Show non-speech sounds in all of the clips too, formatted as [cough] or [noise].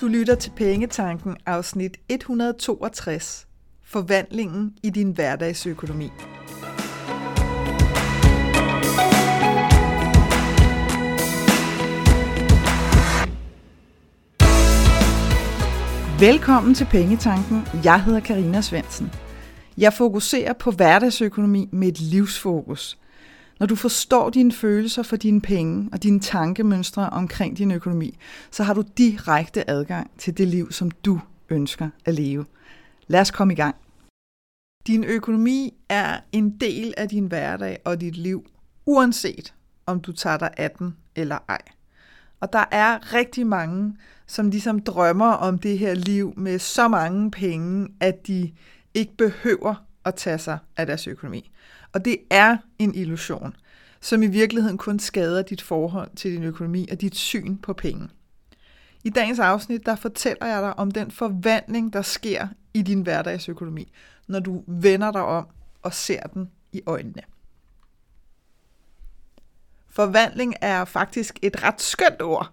Du lytter til Pengetanken afsnit 162. Forvandlingen i din hverdagsøkonomi. Velkommen til Pengetanken. Jeg hedder Karina Svensen. Jeg fokuserer på hverdagsøkonomi med et livsfokus. Når du forstår dine følelser for dine penge og dine tankemønstre omkring din økonomi, så har du direkte adgang til det liv, som du ønsker at leve. Lad os komme i gang. Din økonomi er en del af din hverdag og dit liv, uanset om du tager dig af den eller ej. Og der er rigtig mange, som ligesom drømmer om det her liv med så mange penge, at de ikke behøver at tage sig af deres økonomi. Og det er en illusion, som i virkeligheden kun skader dit forhold til din økonomi og dit syn på penge. I dagens afsnit, der fortæller jeg dig om den forvandling, der sker i din hverdagsøkonomi, når du vender dig om og ser den i øjnene. Forvandling er faktisk et ret skønt ord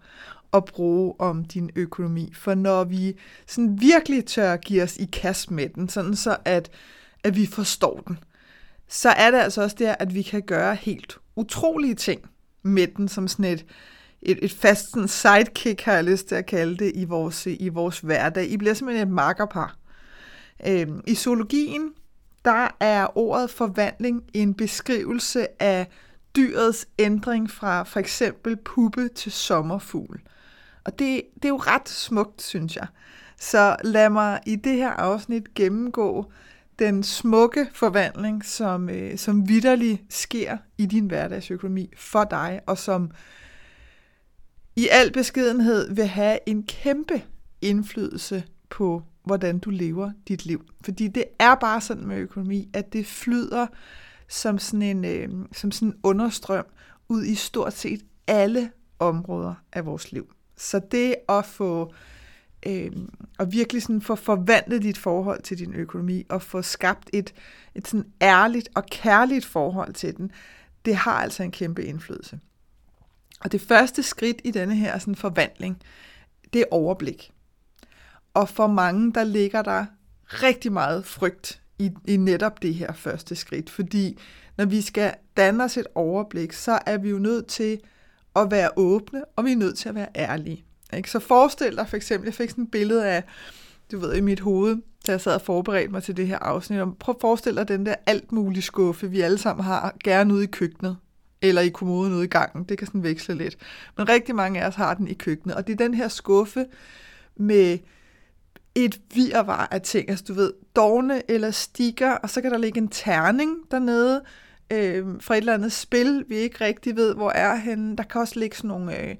at bruge om din økonomi, for når vi sådan virkelig tør give os i kast med den, sådan så at, at vi forstår den, så er det altså også der, at vi kan gøre helt utrolige ting med den, som sådan et, et, et fast sådan sidekick, har jeg lyst til at kalde det, i vores, i vores hverdag. I bliver simpelthen et makkerpar. Øhm, I zoologien, der er ordet forvandling en beskrivelse af dyrets ændring fra for eksempel puppe til sommerfugl. Og det, det er jo ret smukt, synes jeg. Så lad mig i det her afsnit gennemgå den smukke forvandling, som, øh, som vidderlig sker i din hverdagsøkonomi for dig, og som i al beskedenhed vil have en kæmpe indflydelse på, hvordan du lever dit liv. Fordi det er bare sådan med økonomi, at det flyder som sådan en, øh, som sådan en understrøm ud i stort set alle områder af vores liv. Så det at få øh, øh, og virkelig sådan få forvandlet dit forhold til din økonomi, og få skabt et, et sådan ærligt og kærligt forhold til den, det har altså en kæmpe indflydelse. Og det første skridt i denne her sådan forvandling, det er overblik. Og for mange, der ligger der rigtig meget frygt i, i netop det her første skridt, fordi når vi skal danne os et overblik, så er vi jo nødt til at være åbne, og vi er nødt til at være ærlige. Ikke? Så forestil dig for eksempel, jeg fik sådan et billede af, du ved, i mit hoved, da jeg sad og forberedte mig til det her afsnit. Prøv at forestille dig den der alt mulige skuffe, vi alle sammen har, gerne ude i køkkenet, eller i kommoden ude i gangen. Det kan sådan veksle lidt. Men rigtig mange af os har den i køkkenet, og det er den her skuffe med et virvar af ting, altså du ved, dogne eller stikker, og så kan der ligge en terning dernede, øh, fra et eller andet spil, vi ikke rigtig ved, hvor er henne. Der kan også ligge sådan nogle øh,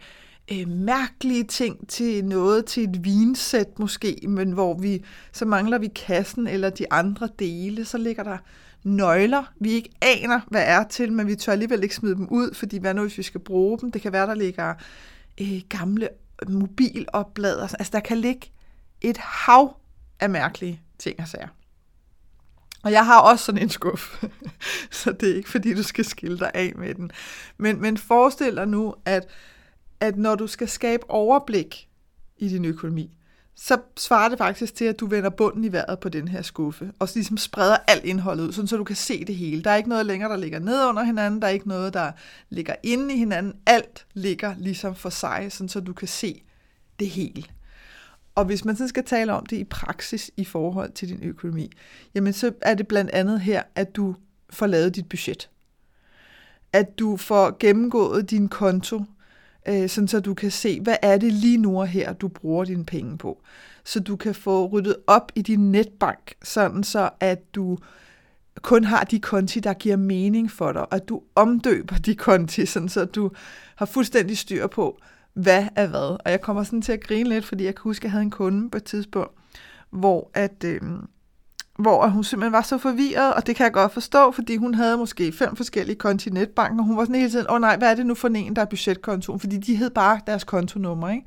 øh, mærkelige ting til noget, til et vinsæt måske, men hvor vi, så mangler vi kassen eller de andre dele, så ligger der nøgler, vi ikke aner, hvad er til, men vi tør alligevel ikke smide dem ud, fordi hvad nu, hvis vi skal bruge dem? Det kan være, der ligger øh, gamle mobiloplader. Altså, der kan ligge et hav af mærkelige ting og sager. Og jeg har også sådan en skuff, [laughs] så det er ikke fordi, du skal skille dig af med den. Men, men forestil dig nu, at at når du skal skabe overblik i din økonomi, så svarer det faktisk til, at du vender bunden i vejret på den her skuffe, og så ligesom spreder alt indholdet ud, sådan så du kan se det hele. Der er ikke noget længere, der ligger ned under hinanden, der er ikke noget, der ligger inde i hinanden. Alt ligger ligesom for sig, sådan så du kan se det hele. Og hvis man så skal tale om det i praksis i forhold til din økonomi, jamen så er det blandt andet her, at du får lavet dit budget. At du får gennemgået din konto, øh, sådan så du kan se, hvad er det lige nu og her, du bruger dine penge på. Så du kan få ryddet op i din netbank, sådan så at du kun har de konti, der giver mening for dig, og at du omdøber de konti, sådan så du har fuldstændig styr på, hvad er hvad. Og jeg kommer sådan til at grine lidt, fordi jeg kan huske, at jeg havde en kunde på et tidspunkt, hvor at, øh, hvor hun simpelthen var så forvirret, og det kan jeg godt forstå, fordi hun havde måske fem forskellige konti netbanken, og hun var sådan hele tiden, åh oh, nej, hvad er det nu for en, der er budgetkontoen? Fordi de hed bare deres kontonummer, ikke?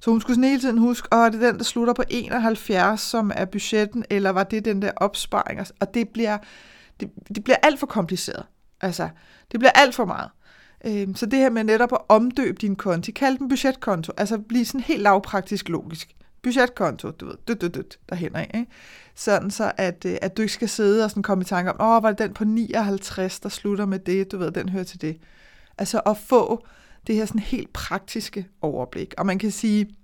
Så hun skulle sådan hele tiden huske, åh, oh, det er den, der slutter på 71, som er budgetten, eller var det den der opsparing? Altså, og det bliver, det, det bliver alt for kompliceret. Altså, det bliver alt for meget. Øh, så det her med netop at omdøbe din konti, kald den budgetkonto, altså blive sådan helt lavpraktisk logisk. Budgetkonto, du ved, dut, dut, dut, derhen af, ikke? Sådan så, at, øh, at du ikke skal sidde og sådan komme i tanke om, åh, var det den på 59, der slutter med det, du ved, den hører til det. Altså at få det her sådan helt praktiske overblik. Og man kan sige,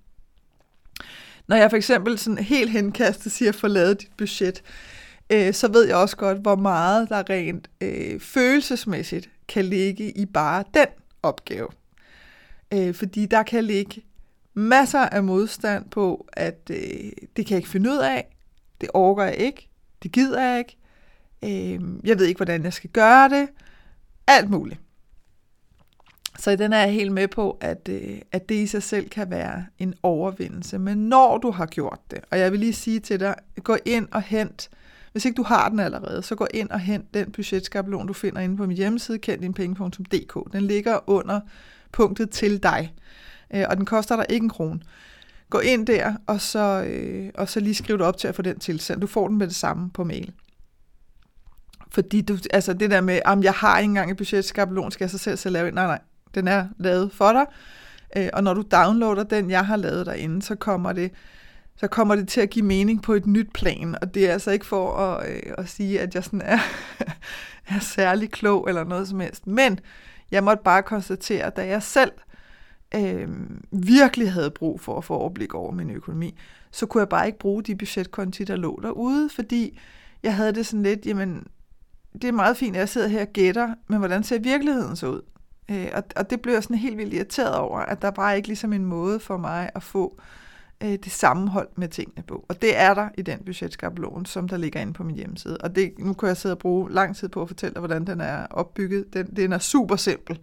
når jeg for eksempel sådan helt henkastet siger, få lavet dit budget, øh, så ved jeg også godt, hvor meget der rent øh, følelsesmæssigt kan ligge i bare den opgave. Øh, fordi der kan ligge masser af modstand på, at øh, det kan jeg ikke finde ud af, det overgår jeg ikke, det gider jeg ikke, øh, jeg ved ikke, hvordan jeg skal gøre det, alt muligt. Så den er jeg helt med på, at, øh, at det i sig selv kan være en overvindelse. Men når du har gjort det, og jeg vil lige sige til dig, gå ind og hent, hvis ikke du har den allerede, så gå ind og hent den budgetskabelon, du finder inde på min hjemmeside, kenddinpenge.dk. Den ligger under punktet til dig, øh, og den koster dig ikke en krone. Gå ind der, og så, øh, og så lige skriv dig op til at få den tilsendt. Du får den med det samme på mail. Fordi du, altså det der med, om jeg har ikke engang et budgetskabelon, skal jeg så selv, selv lave Nej, nej, den er lavet for dig. Øh, og når du downloader den, jeg har lavet derinde, så kommer det så kommer det til at give mening på et nyt plan, og det er altså ikke for at, øh, at sige, at jeg sådan er, [laughs] er særlig klog eller noget som helst. Men jeg måtte bare konstatere, at da jeg selv øh, Øh, virkelig havde brug for at få overblik over min økonomi, så kunne jeg bare ikke bruge de budgetkonti, der lå derude, fordi jeg havde det sådan lidt, jamen, det er meget fint, at jeg sidder her og gætter, men hvordan ser virkeligheden så ud? Øh, og, og det blev jeg sådan helt vildt irriteret over, at der bare ikke ligesom en måde for mig at få øh, Øh, det sammenhold med tingene på. Og det er der i den budgetskabelon, som der ligger inde på min hjemmeside. Og det, nu kan jeg sidde og bruge lang tid på at fortælle dig, hvordan den er opbygget. Den, den er super simpel,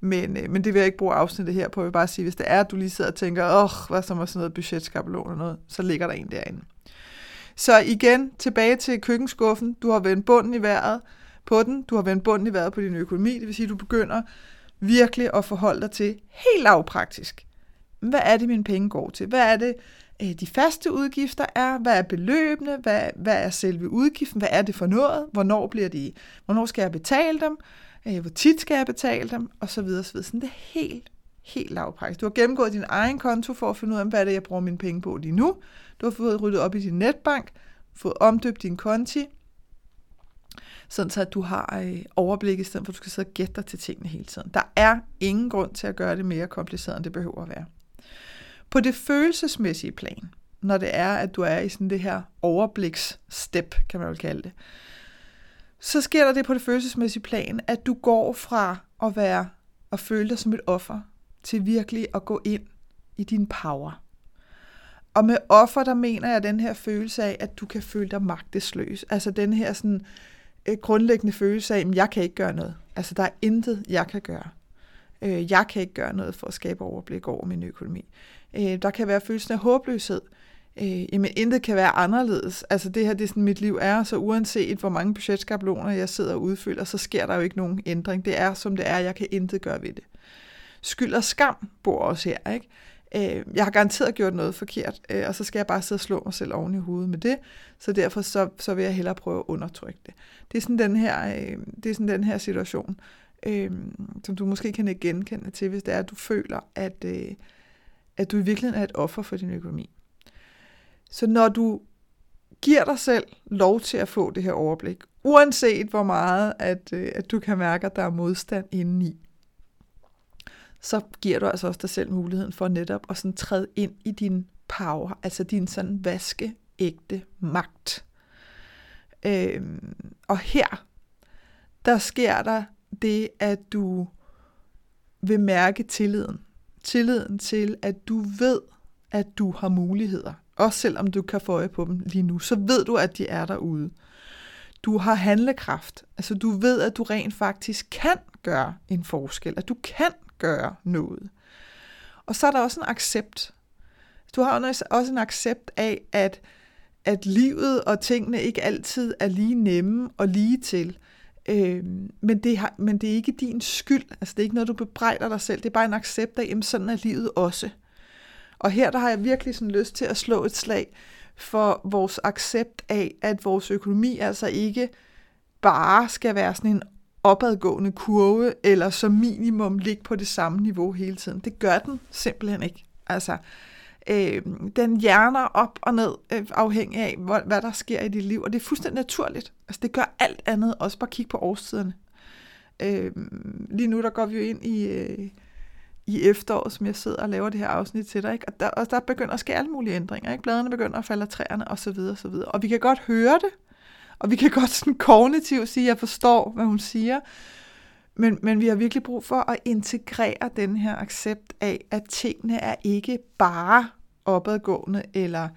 men, øh, men det vil jeg ikke bruge afsnittet her på. Jeg vil bare sige, hvis det er, at du lige sidder og tænker, åh, hvad som med sådan noget budgetskabelon og noget, så ligger der en derinde. Så igen, tilbage til køkkenskuffen. Du har vendt bunden i vejret på den. Du har vendt bunden i vejret på din økonomi. Det vil sige, at du begynder virkelig at forholde dig til helt lavpraktisk. Hvad er det, mine penge går til? Hvad er det, øh, de faste udgifter er? Hvad er beløbene? Hvad, hvad er selve udgiften? Hvad er det for noget? Hvornår, bliver de, hvornår skal jeg betale dem? Øh, hvor tit skal jeg betale dem? Og så videre, så videre. Sådan det er helt, helt lavpraktisk. Du har gennemgået din egen konto for at finde ud af, hvad er det, jeg bruger mine penge på lige nu. Du har fået ryddet op i din netbank, fået omdøbt din konti, sådan så at du har øh, overblik i stedet for, at du skal sidde og gætte dig til tingene hele tiden. Der er ingen grund til at gøre det mere kompliceret, end det behøver at være. På det følelsesmæssige plan, når det er, at du er i sådan det her overbliksstep, kan man vel kalde det, så sker der det på det følelsesmæssige plan, at du går fra at være og føle dig som et offer, til virkelig at gå ind i din power. Og med offer, der mener jeg den her følelse af, at du kan føle dig magtesløs. Altså den her sådan, øh, grundlæggende følelse af, at jeg kan ikke gøre noget. Altså der er intet, jeg kan gøre. Øh, jeg kan ikke gøre noget for at skabe overblik over min økonomi. Øh, der kan være følelsen af håbløshed. Øh, jamen, intet kan være anderledes. Altså, det her, det er sådan, mit liv er, så uanset hvor mange budgetskabeloner jeg sidder og udfylder, så sker der jo ikke nogen ændring. Det er, som det er. Jeg kan intet gøre ved det. Skyld og skam bor også her, ikke? Øh, jeg har garanteret gjort noget forkert, øh, og så skal jeg bare sidde og slå mig selv oven i hovedet med det, så derfor så, så vil jeg hellere prøve at undertrykke det. Det er sådan den her, øh, det er sådan den her situation, øh, som du måske kan ikke genkende til, hvis det er, at du føler, at, øh, at du i virkeligheden er et offer for din økonomi. Så når du giver dig selv lov til at få det her overblik, uanset hvor meget, at, øh, at du kan mærke, at der er modstand indeni, så giver du altså også dig selv muligheden for netop at sådan træde ind i din power, altså din sådan vaskeægte magt. Øhm, og her, der sker der det, at du vil mærke tilliden. Tilliden til, at du ved, at du har muligheder. Også selvom du kan få øje på dem lige nu, så ved du, at de er derude. Du har handlekraft. Altså du ved, at du rent faktisk kan gøre en forskel. At du kan gøre noget. Og så er der også en accept. Du har også en accept af, at, at livet og tingene ikke altid er lige nemme og lige til. Øh, men, det har, men det er ikke din skyld. Altså det er ikke noget, du bebrejder dig selv. Det er bare en accept af, at sådan er livet også. Og her der har jeg virkelig sådan lyst til at slå et slag for vores accept af, at vores økonomi altså ikke bare skal være sådan en opadgående kurve, eller som minimum ligge på det samme niveau hele tiden. Det gør den simpelthen ikke. Altså, øh, den hjerner op og ned, øh, afhængig af, hvad, hvad der sker i dit liv, og det er fuldstændig naturligt. Altså, det gør alt andet, også bare kigge på årstiderne. Øh, lige nu, der går vi jo ind i... Øh, i efteråret, som jeg sidder og laver det her afsnit til dig, ikke? Og, der, og der begynder at ske alle mulige ændringer, ikke? Bladene begynder at falde af træerne, og så videre, og så videre. Og vi kan godt høre det, og vi kan godt sådan kognitivt sige, at jeg forstår, hvad hun siger, men, men vi har virkelig brug for at integrere den her accept af, at tingene er ikke bare opadgående, eller,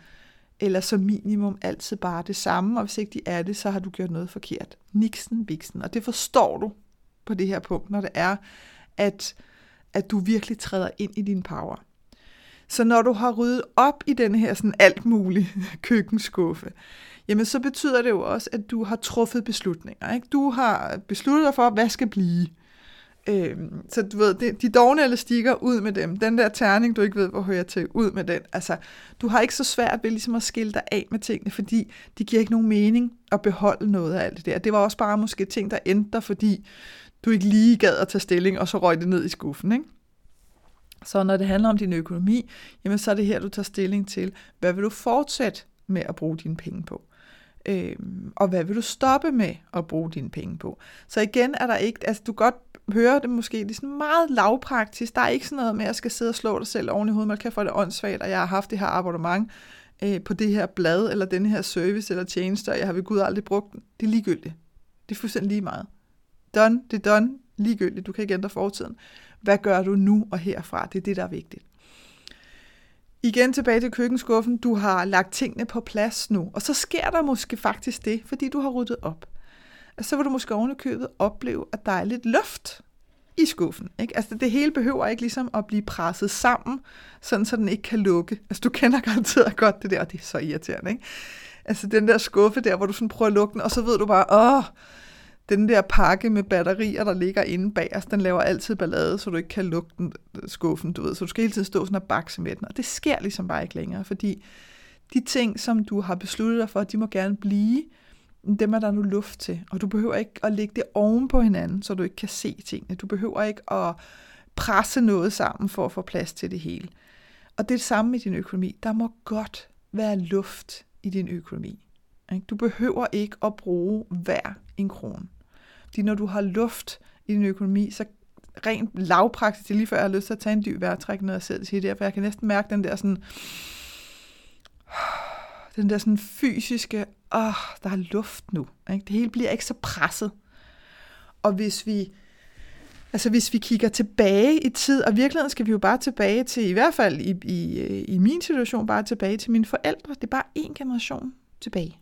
eller som minimum altid bare det samme, og hvis ikke de er det, så har du gjort noget forkert. Niksen, biksen. Og det forstår du på det her punkt, når det er, at, at du virkelig træder ind i din power. Så når du har ryddet op i den her sådan alt mulig [laughs] køkkenskuffe, jamen så betyder det jo også, at du har truffet beslutninger. Ikke? Du har besluttet dig for, hvad skal blive. Øh, så du ved, de, de dogne elastikker, ud med dem. Den der terning, du ikke ved, hvor hører til, ud med den. Altså, du har ikke så svært ved ligesom at skille dig af med tingene, fordi de giver ikke nogen mening at beholde noget af alt det der. Det var også bare måske ting, der endte fordi du ikke lige gad at tage stilling, og så røg det ned i skuffen, ikke? Så når det handler om din økonomi, jamen så er det her, du tager stilling til, hvad vil du fortsætte med at bruge dine penge på? Øh, og hvad vil du stoppe med at bruge dine penge på? Så igen er der ikke, altså du godt høre det måske, det er sådan meget lavpraktisk. Der er ikke sådan noget med, at jeg skal sidde og slå dig selv oven i hovedet, man kan få det åndssvagt, og jeg har haft det her abonnement øh, på det her blad, eller den her service eller tjeneste, og jeg har ved Gud aldrig brugt den. Det er ligegyldigt. Det er fuldstændig lige meget. Done, det er done, ligegyldigt. Du kan ikke ændre fortiden. Hvad gør du nu og herfra? Det er det, der er vigtigt. Igen tilbage til køkkenskuffen. Du har lagt tingene på plads nu. Og så sker der måske faktisk det, fordi du har ryddet op. Og så vil du måske ovenikøbet opleve, at der er lidt luft i skuffen. Ikke? Altså det hele behøver ikke ligesom at blive presset sammen, sådan så den ikke kan lukke. Altså du kender garanteret godt det der, og det er så irriterende. Ikke? Altså den der skuffe der, hvor du sådan prøver at lukke den, og så ved du bare, åh, den der pakke med batterier, der ligger inde bag os, den laver altid ballade, så du ikke kan lukke den, skuffen, du ved. Så du skal hele tiden stå sådan og bakse med den. Og det sker ligesom bare ikke længere, fordi de ting, som du har besluttet dig for, de må gerne blive, dem er der nu luft til. Og du behøver ikke at lægge det oven på hinanden, så du ikke kan se tingene. Du behøver ikke at presse noget sammen for at få plads til det hele. Og det er det samme med din økonomi. Der må godt være luft i din økonomi. Du behøver ikke at bruge hver en krone. Fordi når du har luft i din økonomi, så rent lavpraktisk, det er lige før jeg har lyst til at tage en dyb vejrtræk, når jeg sidder til det, for jeg kan næsten mærke den der sådan, [sighs] den der sådan fysiske, åh, oh, der er luft nu. Ikke? Det hele bliver ikke så presset. Og hvis vi, altså hvis vi kigger tilbage i tid, og i virkeligheden skal vi jo bare tilbage til, i hvert fald i, i, i min situation, bare tilbage til mine forældre. Det er bare en generation tilbage.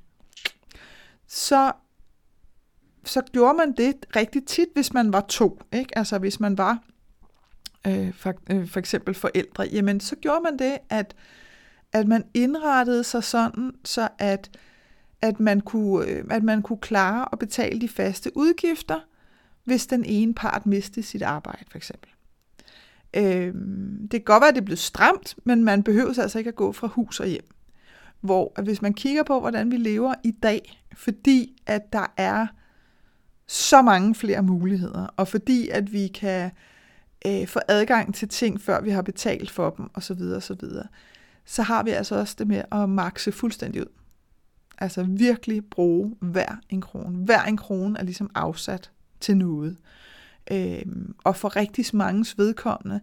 Så så gjorde man det rigtig tit, hvis man var to. Ikke? Altså hvis man var øh, for, øh, for eksempel forældre, jamen så gjorde man det, at, at man indrettede sig sådan, så at, at, man kunne, øh, at man kunne klare at betale de faste udgifter, hvis den ene part mistede sit arbejde, for eksempel. Øh, det kan godt være, at det blev stramt, men man behøver altså ikke at gå fra hus og hjem. Hvor at hvis man kigger på, hvordan vi lever i dag, fordi at der er så mange flere muligheder, og fordi at vi kan øh, få adgang til ting, før vi har betalt for dem, osv., osv., så har vi altså også det med at makse fuldstændig ud. Altså virkelig bruge hver en krone. Hver en krone er ligesom afsat til noget. Øh, og for rigtig mange vedkommende,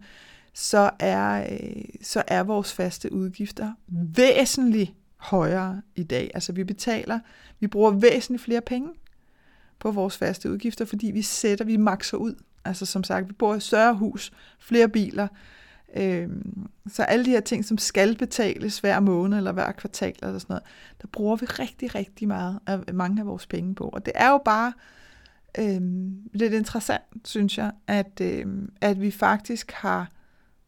så er, øh, så er vores faste udgifter væsentligt højere i dag. Altså vi betaler, vi bruger væsentligt flere penge på vores faste udgifter, fordi vi sætter, vi makser ud. Altså som sagt, vi bor i større hus, flere biler, øh, så alle de her ting, som skal betales hver måned eller hver kvartal eller sådan noget, der bruger vi rigtig, rigtig meget af mange af vores penge på. Og det er jo bare øh, lidt interessant, synes jeg, at, øh, at vi faktisk har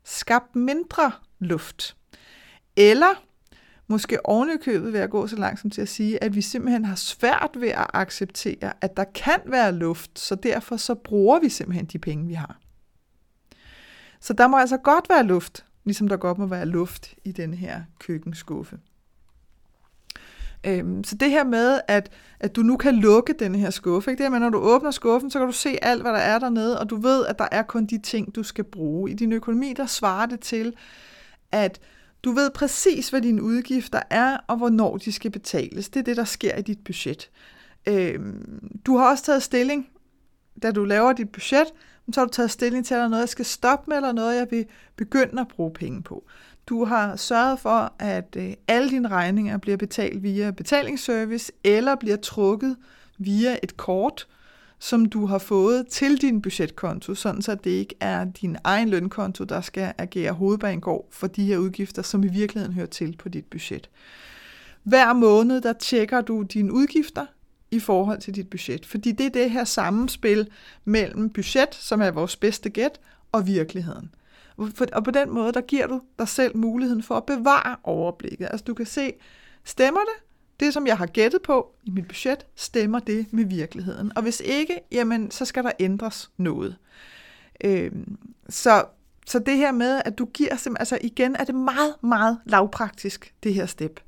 skabt mindre luft. Eller måske ovenikøbet ved at gå så langt som til at sige, at vi simpelthen har svært ved at acceptere, at der kan være luft, så derfor så bruger vi simpelthen de penge, vi har. Så der må altså godt være luft, ligesom der godt må være luft i den her køkkenskuffe. Øhm, så det her med, at, at du nu kan lukke den her skuffe, ikke? det her med, når du åbner skuffen, så kan du se alt, hvad der er dernede, og du ved, at der er kun de ting, du skal bruge. I din økonomi, der svarer det til, at du ved præcis, hvad dine udgifter er, og hvornår de skal betales. Det er det, der sker i dit budget. Øh, du har også taget stilling, da du laver dit budget, så har du taget stilling til, at der er noget, jeg skal stoppe med, eller noget, jeg vil begynde at bruge penge på. Du har sørget for, at øh, alle dine regninger bliver betalt via betalingsservice, eller bliver trukket via et kort, som du har fået til din budgetkonto, sådan så det ikke er din egen lønkonto, der skal agere hovedbanegård for de her udgifter, som i virkeligheden hører til på dit budget. Hver måned, der tjekker du dine udgifter i forhold til dit budget, fordi det er det her sammenspil mellem budget, som er vores bedste gæt, og virkeligheden. Og på den måde, der giver du dig selv muligheden for at bevare overblikket. Altså du kan se, stemmer det? Det, som jeg har gættet på i mit budget, stemmer det med virkeligheden. Og hvis ikke, jamen, så skal der ændres noget. Øh, så, så det her med, at du giver simpelthen, altså igen er det meget, meget lavpraktisk, det her step.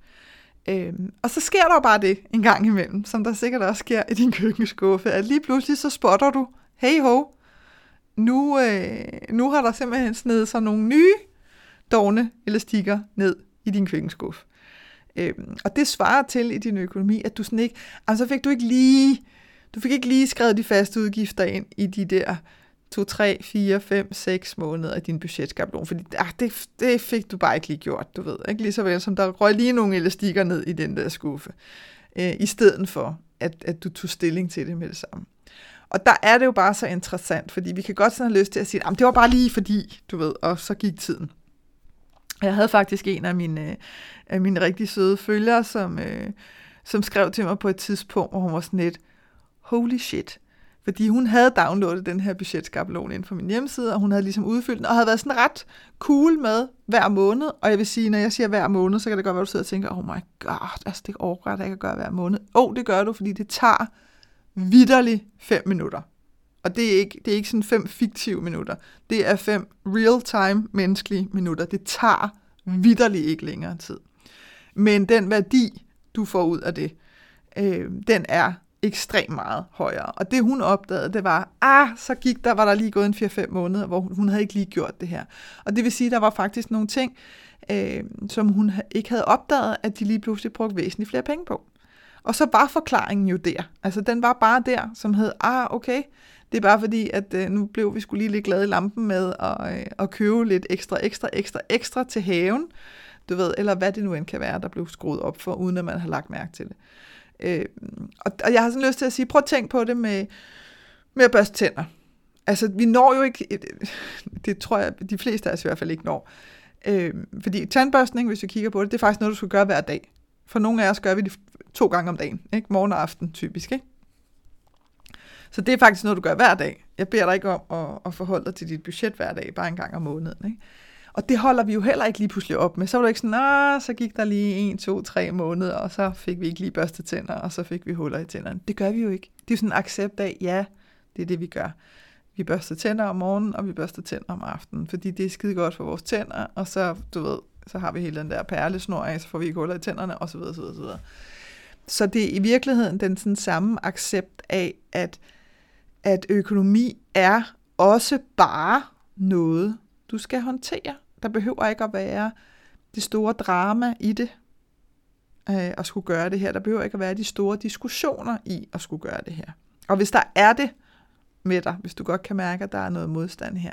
Øhm, og så sker der jo bare det en gang imellem, som der sikkert også sker i din [laughs] køkkenskuffe, at lige pludselig så spotter du, hey ho, nu, øh, nu har der simpelthen snedet sig nogle nye dogne elastikker ned i din køkkenskuffe. Øhm, og det svarer til i din økonomi, at du sådan ikke, altså fik du ikke lige, du fik ikke lige skrevet de faste udgifter ind i de der 2, 3, 4, 5, 6 måneder af din budgetskabelon, fordi ah, det, det fik du bare ikke lige gjort, du ved. Ikke lige så vel som der røg lige nogle elastikker ned i den der skuffe, øh, i stedet for, at, at du tog stilling til det med det samme. Og der er det jo bare så interessant, fordi vi kan godt sådan have lyst til at sige, at det var bare lige fordi, du ved, og så gik tiden. Jeg havde faktisk en af mine, øh, af mine rigtig søde følgere, som, øh, som skrev til mig på et tidspunkt, hvor hun var sådan lidt, holy shit. Fordi hun havde downloadet den her budgetskabelon ind på min hjemmeside, og hun havde ligesom udfyldt den, og havde været sådan ret cool med hver måned. Og jeg vil sige, når jeg siger hver måned, så kan det godt være, at du sidder og tænker, oh my god, altså det overgår jeg ikke at gøre hver måned. Åh, oh, det gør du, fordi det tager vidderligt fem minutter. Og det er ikke, det er ikke sådan fem fiktive minutter. Det er fem real-time menneskelige minutter. Det tager vidderligt ikke længere tid. Men den værdi, du får ud af det, øh, den er ekstremt meget højere. Og det hun opdagede, det var, ah, så gik der, var der lige gået en 4-5 måneder, hvor hun, hun havde ikke lige gjort det her. Og det vil sige, der var faktisk nogle ting, øh, som hun ikke havde opdaget, at de lige pludselig brugte væsentligt flere penge på. Og så var forklaringen jo der. Altså den var bare der, som hed, ah okay, det er bare fordi, at øh, nu blev vi skulle lige lidt glade i lampen med at, øh, at købe lidt ekstra, ekstra, ekstra, ekstra til haven. Du ved, eller hvad det nu end kan være, der blev skruet op for, uden at man har lagt mærke til det. Øh, og, og jeg har sådan lyst til at sige, prøv at tænk på det med, med at børste tænder. Altså, vi når jo ikke, øh, øh, det tror jeg, de fleste af os i hvert fald ikke når. Øh, fordi tandbørstning, hvis vi kigger på det, det er faktisk noget, du skal gøre hver dag. For nogle af os gør vi det to gange om dagen. Ikke? Morgen og aften typisk. Ikke? Så det er faktisk noget, du gør hver dag. Jeg beder dig ikke om at, at forholde dig til dit budget hver dag, bare en gang om måneden. Ikke? Og det holder vi jo heller ikke lige pludselig op med. Så var du ikke sådan, så gik der lige en, to, tre måneder, og så fik vi ikke lige børste tænder, og så fik vi huller i tænderne. Det gør vi jo ikke. Det er sådan en accept af, ja, det er det, vi gør. Vi børster tænder om morgenen, og vi børster tænder om aftenen, fordi det er skide godt for vores tænder, og så, du ved, så har vi hele den der perlesnor af, så får vi ikke huller i tænderne, osv. osv., osv. Så det er i virkeligheden den sådan samme accept af, at, at økonomi er også bare noget, du skal håndtere. Der behøver ikke at være det store drama i det, øh, at skulle gøre det her. Der behøver ikke at være de store diskussioner i at skulle gøre det her. Og hvis der er det med dig, hvis du godt kan mærke, at der er noget modstand her,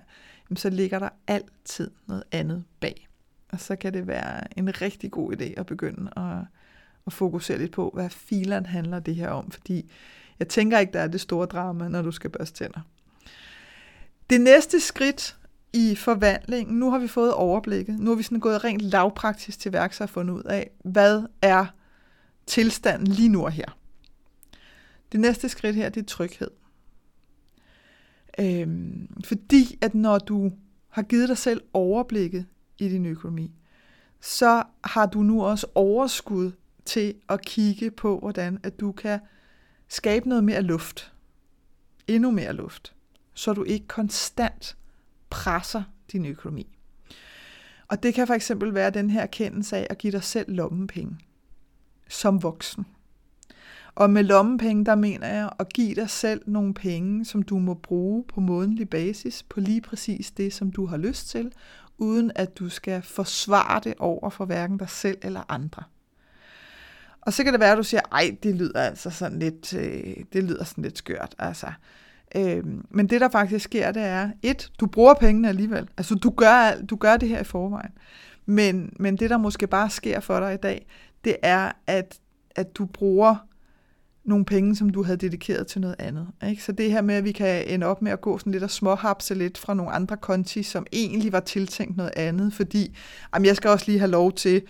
så ligger der altid noget andet bag. Og så kan det være en rigtig god idé at begynde at, at fokusere lidt på, hvad filen handler det her om. Fordi jeg tænker ikke, der er det store drama, når du skal børste tænder. Det næste skridt i forvandlingen, nu har vi fået overblikket, nu har vi sådan gået rent lavpraktisk til værks og fundet ud af, hvad er tilstanden lige nu og her. Det næste skridt her, det er tryghed. Øhm, fordi at når du har givet dig selv overblikket i din økonomi, så har du nu også overskud til at kigge på, hvordan at du kan skabe noget mere luft. Endnu mere luft. Så du ikke konstant presser din økonomi. Og det kan for eksempel være den her erkendelse af at give dig selv lommepenge. som voksen. Og med lommepenge, der mener jeg at give dig selv nogle penge, som du må bruge på månedlig basis, på lige præcis det, som du har lyst til, uden at du skal forsvare det over for hverken dig selv eller andre. Og så kan det være, at du siger, ej, det lyder altså sådan lidt, øh, det lyder sådan lidt skørt. Altså. Øhm, men det, der faktisk sker, det er, et, du bruger pengene alligevel. Altså, du gør, du gør det her i forvejen. Men, men det, der måske bare sker for dig i dag, det er, at, at du bruger nogle penge, som du havde dedikeret til noget andet. Ikke? Så det her med, at vi kan ende op med at gå sådan lidt og småhapse lidt fra nogle andre konti, som egentlig var tiltænkt noget andet, fordi jamen, jeg skal også lige have lov til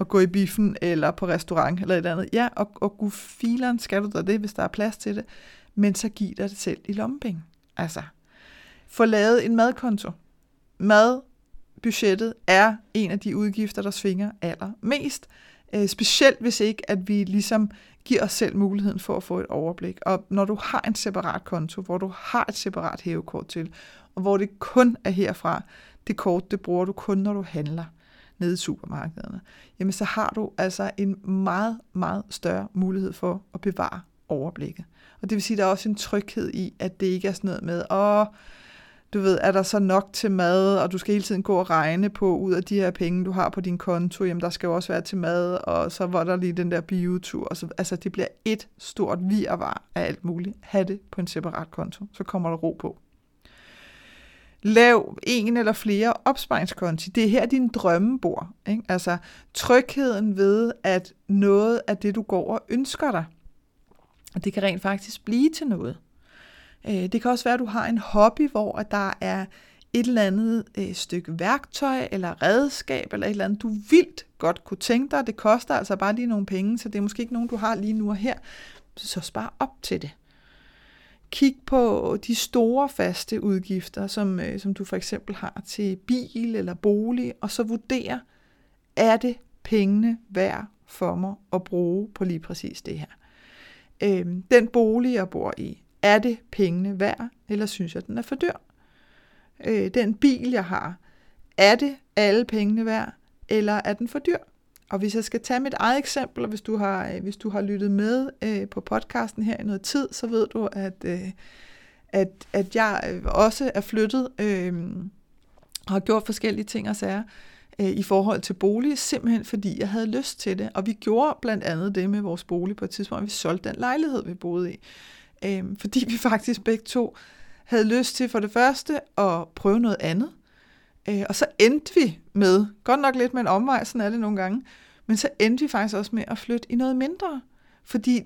at gå i biffen eller på restaurant eller et andet. Ja, og, og gud fileren skal du da det, hvis der er plads til det. Men så giv dig det selv i lommepenge. Altså, få lavet en madkonto. Madbudgettet er en af de udgifter, der svinger allermest. Øh, specielt hvis ikke, at vi ligesom giver os selv muligheden for at få et overblik. Og når du har en separat konto, hvor du har et separat hævekort til, og hvor det kun er herfra, det kort, det bruger du kun, når du handler nede i supermarkederne, jamen så har du altså en meget, meget større mulighed for at bevare overblikket. Og det vil sige, at der er også en tryghed i, at det ikke er sådan noget med, åh, du ved, er der så nok til mad, og du skal hele tiden gå og regne på, ud af de her penge, du har på din konto, jamen der skal jo også være til mad, og så var der lige den der biotur. Og så, altså det bliver et stort virvar af alt muligt. Ha' det på en separat konto, så kommer der ro på. Lav en eller flere opsparingskonti. Det er her, din drømme bor. Ikke? Altså trygheden ved, at noget af det, du går og ønsker dig, og det kan rent faktisk blive til noget. Øh, det kan også være, at du har en hobby, hvor der er et eller andet øh, stykke værktøj eller redskab eller et eller andet, du vildt godt kunne tænke dig. Det koster altså bare lige nogle penge, så det er måske ikke nogen, du har lige nu og her. Så spar op til det. Kig på de store faste udgifter, som, øh, som du for eksempel har til bil eller bolig, og så vurder, er det pengene værd for mig at bruge på lige præcis det her. Øh, den bolig, jeg bor i, er det pengene værd, eller synes jeg, den er for dyr? Øh, den bil, jeg har, er det alle pengene værd, eller er den for dyr? Og hvis jeg skal tage mit eget eksempel, og hvis du har, øh, hvis du har lyttet med øh, på podcasten her i noget tid, så ved du, at, øh, at, at jeg øh, også er flyttet øh, og har gjort forskellige ting og sager øh, i forhold til bolig, simpelthen fordi jeg havde lyst til det. Og vi gjorde blandt andet det med vores bolig på et tidspunkt, at vi solgte den lejlighed, vi boede i. Øh, fordi vi faktisk begge to havde lyst til for det første at prøve noget andet. Øh, og så endte vi med, godt nok lidt med en omvej, sådan er det nogle gange, men så endte vi faktisk også med at flytte i noget mindre, fordi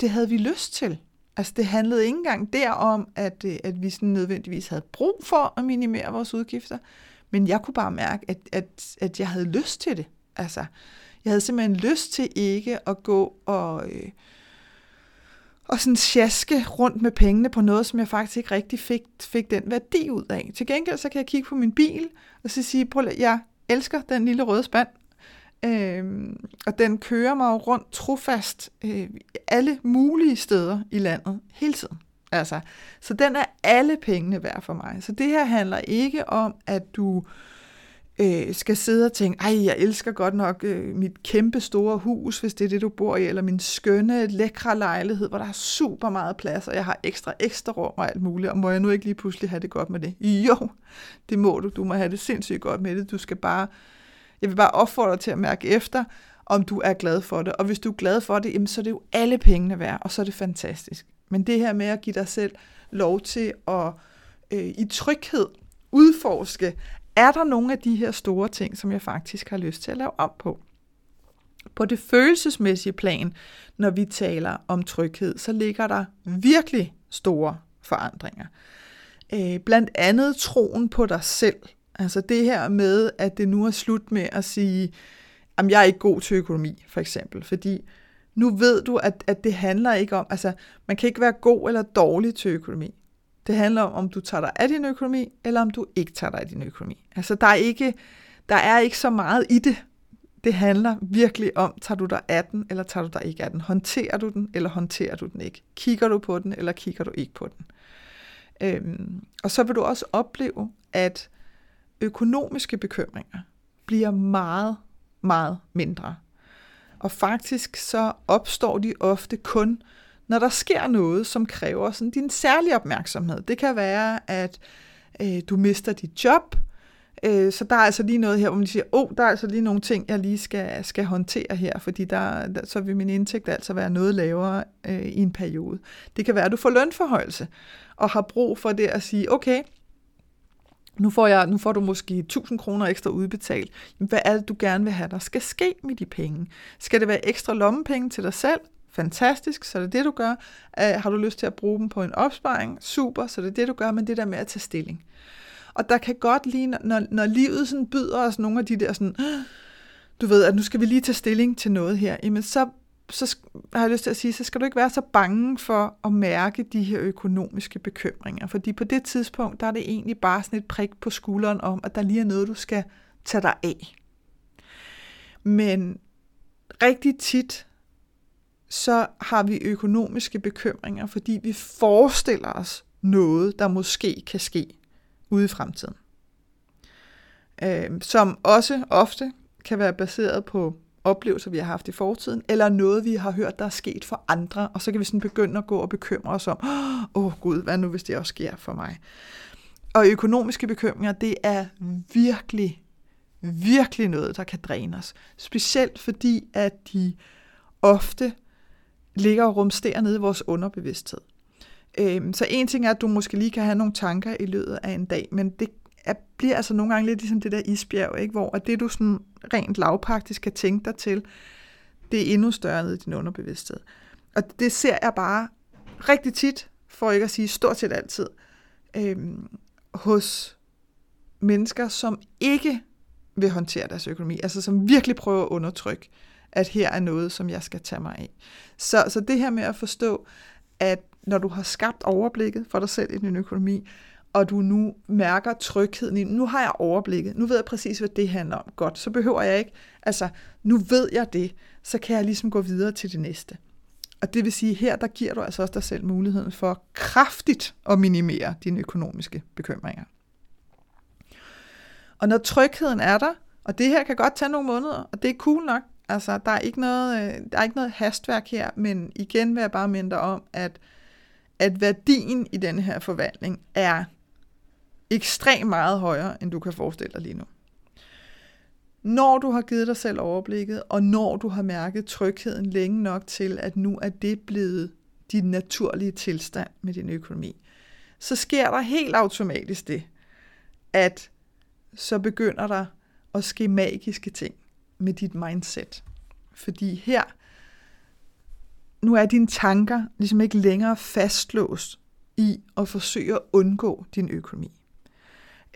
det havde vi lyst til. Altså det handlede ikke engang derom, at, øh, at vi sådan nødvendigvis havde brug for at minimere vores udgifter, men jeg kunne bare mærke, at, at, at jeg havde lyst til det. Altså, jeg havde simpelthen lyst til ikke at gå og, øh, og sådan sjaske rundt med pengene på noget, som jeg faktisk ikke rigtig fik, fik den værdi ud af. Til gengæld så kan jeg kigge på min bil, og så sige, prøv at, jeg elsker den lille røde spand, øh, og den kører mig jo rundt trofast øh, alle mulige steder i landet, hele tiden. Altså, så den er alle pengene værd for mig. Så det her handler ikke om, at du øh, Øh, skal sidde og tænke, ej, jeg elsker godt nok øh, mit kæmpe store hus, hvis det er det, du bor i, eller min skønne, lækre lejlighed, hvor der er super meget plads, og jeg har ekstra, ekstra rum og alt muligt, og må jeg nu ikke lige pludselig have det godt med det? [laughs] Jo, det må du. Du må have det sindssygt godt med det. Du skal bare, jeg vil bare opfordre dig til at mærke efter, om du er glad for det. Og hvis du er glad for det, jamen, så er det jo alle pengene værd, og så er det fantastisk. Men det her med at give dig selv lov til at øh, i tryghed udforske, er der nogle af de her store ting, som jeg faktisk har lyst til at lave op på? På det følelsesmæssige plan, når vi taler om tryghed, så ligger der virkelig store forandringer. Øh, blandt andet troen på dig selv. Altså det her med, at det nu er slut med at sige, at jeg er ikke god til økonomi, for eksempel. Fordi nu ved du, at, at det handler ikke om, altså man kan ikke være god eller dårlig til økonomi. Det handler om, om du tager dig af din økonomi, eller om du ikke tager dig af din økonomi. Altså, der er ikke, der er ikke så meget i det. Det handler virkelig om, tager du dig af den, eller tager du dig ikke af den? Håndterer du den, eller håndterer du den ikke? Kigger du på den, eller kigger du ikke på den? Øhm, og så vil du også opleve, at økonomiske bekymringer bliver meget, meget mindre. Og faktisk så opstår de ofte kun, når der sker noget, som kræver sådan din særlige opmærksomhed. Det kan være, at øh, du mister dit job, øh, så der er altså lige noget her, hvor man siger, åh, oh, der er altså lige nogle ting, jeg lige skal, skal håndtere her, fordi der, der, så vil min indtægt altså være noget lavere øh, i en periode. Det kan være, at du får lønforhøjelse, og har brug for det at sige, okay, nu får, jeg, nu får du måske 1000 kroner ekstra udbetalt. Hvad er det, du gerne vil have, der skal ske med de penge? Skal det være ekstra lommepenge til dig selv? Fantastisk, så det er det du gør. Uh, har du lyst til at bruge dem på en opsparing? Super, så det er det det, du gør, men det der med at tage stilling. Og der kan godt lige, når, når livet sådan byder os nogle af de der sådan, du ved, at nu skal vi lige tage stilling til noget her, jamen så så har jeg lyst til at sige, så skal du ikke være så bange for at mærke de her økonomiske bekymringer. Fordi på det tidspunkt, der er det egentlig bare sådan et prik på skulderen om, at der lige er noget, du skal tage dig af. Men rigtig tit, så har vi økonomiske bekymringer, fordi vi forestiller os noget, der måske kan ske ude i fremtiden. Øh, som også ofte kan være baseret på oplevelser, vi har haft i fortiden, eller noget, vi har hørt, der er sket for andre, og så kan vi sådan begynde at gå og bekymre os om, åh oh, gud, hvad nu, hvis det også sker for mig? Og økonomiske bekymringer, det er virkelig, virkelig noget, der kan dræne os. Specielt fordi, at de ofte ligger og rumsterer nede i vores underbevidsthed. Øhm, så en ting er, at du måske lige kan have nogle tanker i løbet af en dag, men det er, bliver altså nogle gange lidt ligesom det der isbjerg, ikke? hvor at det du sådan rent lavpraktisk kan tænke dig til, det er endnu større nede i din underbevidsthed. Og det ser jeg bare rigtig tit, for ikke at sige stort set altid, øhm, hos mennesker, som ikke vil håndtere deres økonomi, altså som virkelig prøver at undertrykke, at her er noget, som jeg skal tage mig af. Så, så det her med at forstå, at når du har skabt overblikket for dig selv i din økonomi, og du nu mærker trygheden i, nu har jeg overblikket, nu ved jeg præcis, hvad det handler om. Godt, så behøver jeg ikke, altså nu ved jeg det, så kan jeg ligesom gå videre til det næste. Og det vil sige, her der giver du altså også dig selv muligheden for kraftigt at minimere dine økonomiske bekymringer. Og når trygheden er der, og det her kan godt tage nogle måneder, og det er cool nok, altså der er ikke noget, øh, der er ikke noget hastværk her, men igen vil jeg bare minde dig om, at, at værdien i den her forvandling er ekstremt meget højere, end du kan forestille dig lige nu. Når du har givet dig selv overblikket, og når du har mærket trygheden længe nok til, at nu er det blevet din naturlige tilstand med din økonomi, så sker der helt automatisk det, at så begynder der at ske magiske ting med dit mindset. Fordi her, nu er dine tanker ligesom ikke længere fastlåst i at forsøge at undgå din økonomi.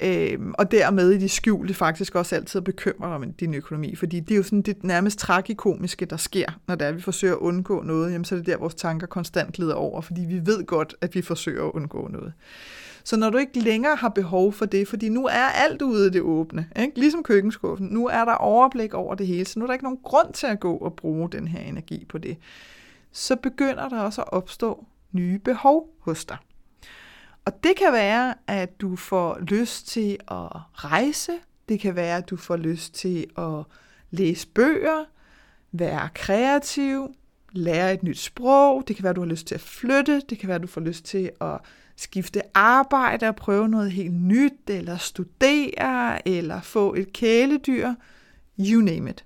Øhm, og dermed i de skjulte faktisk også altid bekymrer om din økonomi, fordi det er jo sådan det nærmest tragikomiske, der sker, når det er, at vi forsøger at undgå noget, jamen så er det der, vores tanker konstant glider over, fordi vi ved godt, at vi forsøger at undgå noget. Så når du ikke længere har behov for det, fordi nu er alt ude i det åbne, ikke? ligesom køkkenskuffen, nu er der overblik over det hele, så nu er der ikke nogen grund til at gå og bruge den her energi på det, så begynder der også at opstå nye behov hos dig. Og det kan være, at du får lyst til at rejse. Det kan være, at du får lyst til at læse bøger, være kreativ, lære et nyt sprog. Det kan være, at du har lyst til at flytte. Det kan være, at du får lyst til at skifte arbejde og prøve noget helt nyt, eller studere, eller få et kæledyr. You name it.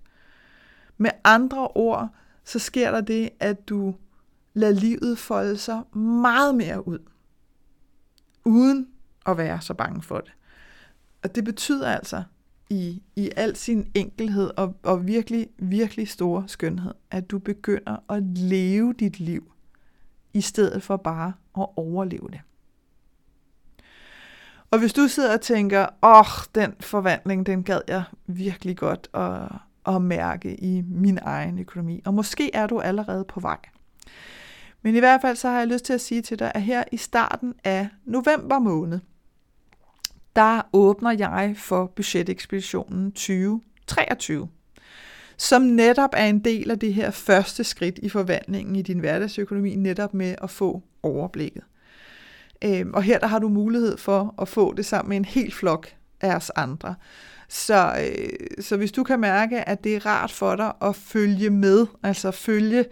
Med andre ord, så sker der det, at du lader livet folde sig meget mere ud uden at være så bange for det. Og det betyder altså i, i al sin enkelhed og, og virkelig, virkelig store skønhed, at du begynder at leve dit liv, i stedet for bare at overleve det. Og hvis du sidder og tænker, åh, oh, den forvandling, den gad jeg virkelig godt at, at mærke i min egen økonomi. Og måske er du allerede på vej. Men i hvert fald så har jeg lyst til at sige til dig, at her i starten af november måned, der åbner jeg for budgetekspeditionen 2023, som netop er en del af det her første skridt i forvandlingen i din hverdagsøkonomi, netop med at få overblikket. Øhm, og her der har du mulighed for at få det sammen med en hel flok af os andre. Så, øh, så hvis du kan mærke, at det er rart for dig at følge med, altså følge,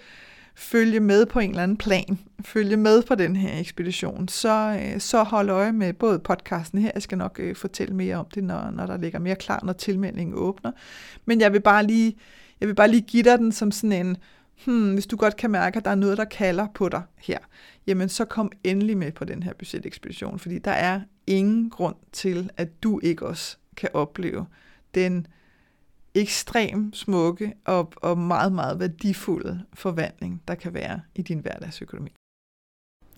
følge med på en eller anden plan, følge med på den her ekspedition, så, øh, så hold øje med både podcasten her, jeg skal nok øh, fortælle mere om det, når, når der ligger mere klar, når tilmeldingen åbner. Men jeg vil bare lige, jeg vil bare lige give dig den som sådan en, hmm, hvis du godt kan mærke, at der er noget, der kalder på dig her, jamen så kom endelig med på den her budgetekspedition, fordi der er ingen grund til, at du ikke også kan opleve den ekstrem smukke og, og meget, meget værdifulde forvandling, der kan være i din hverdagsøkonomi.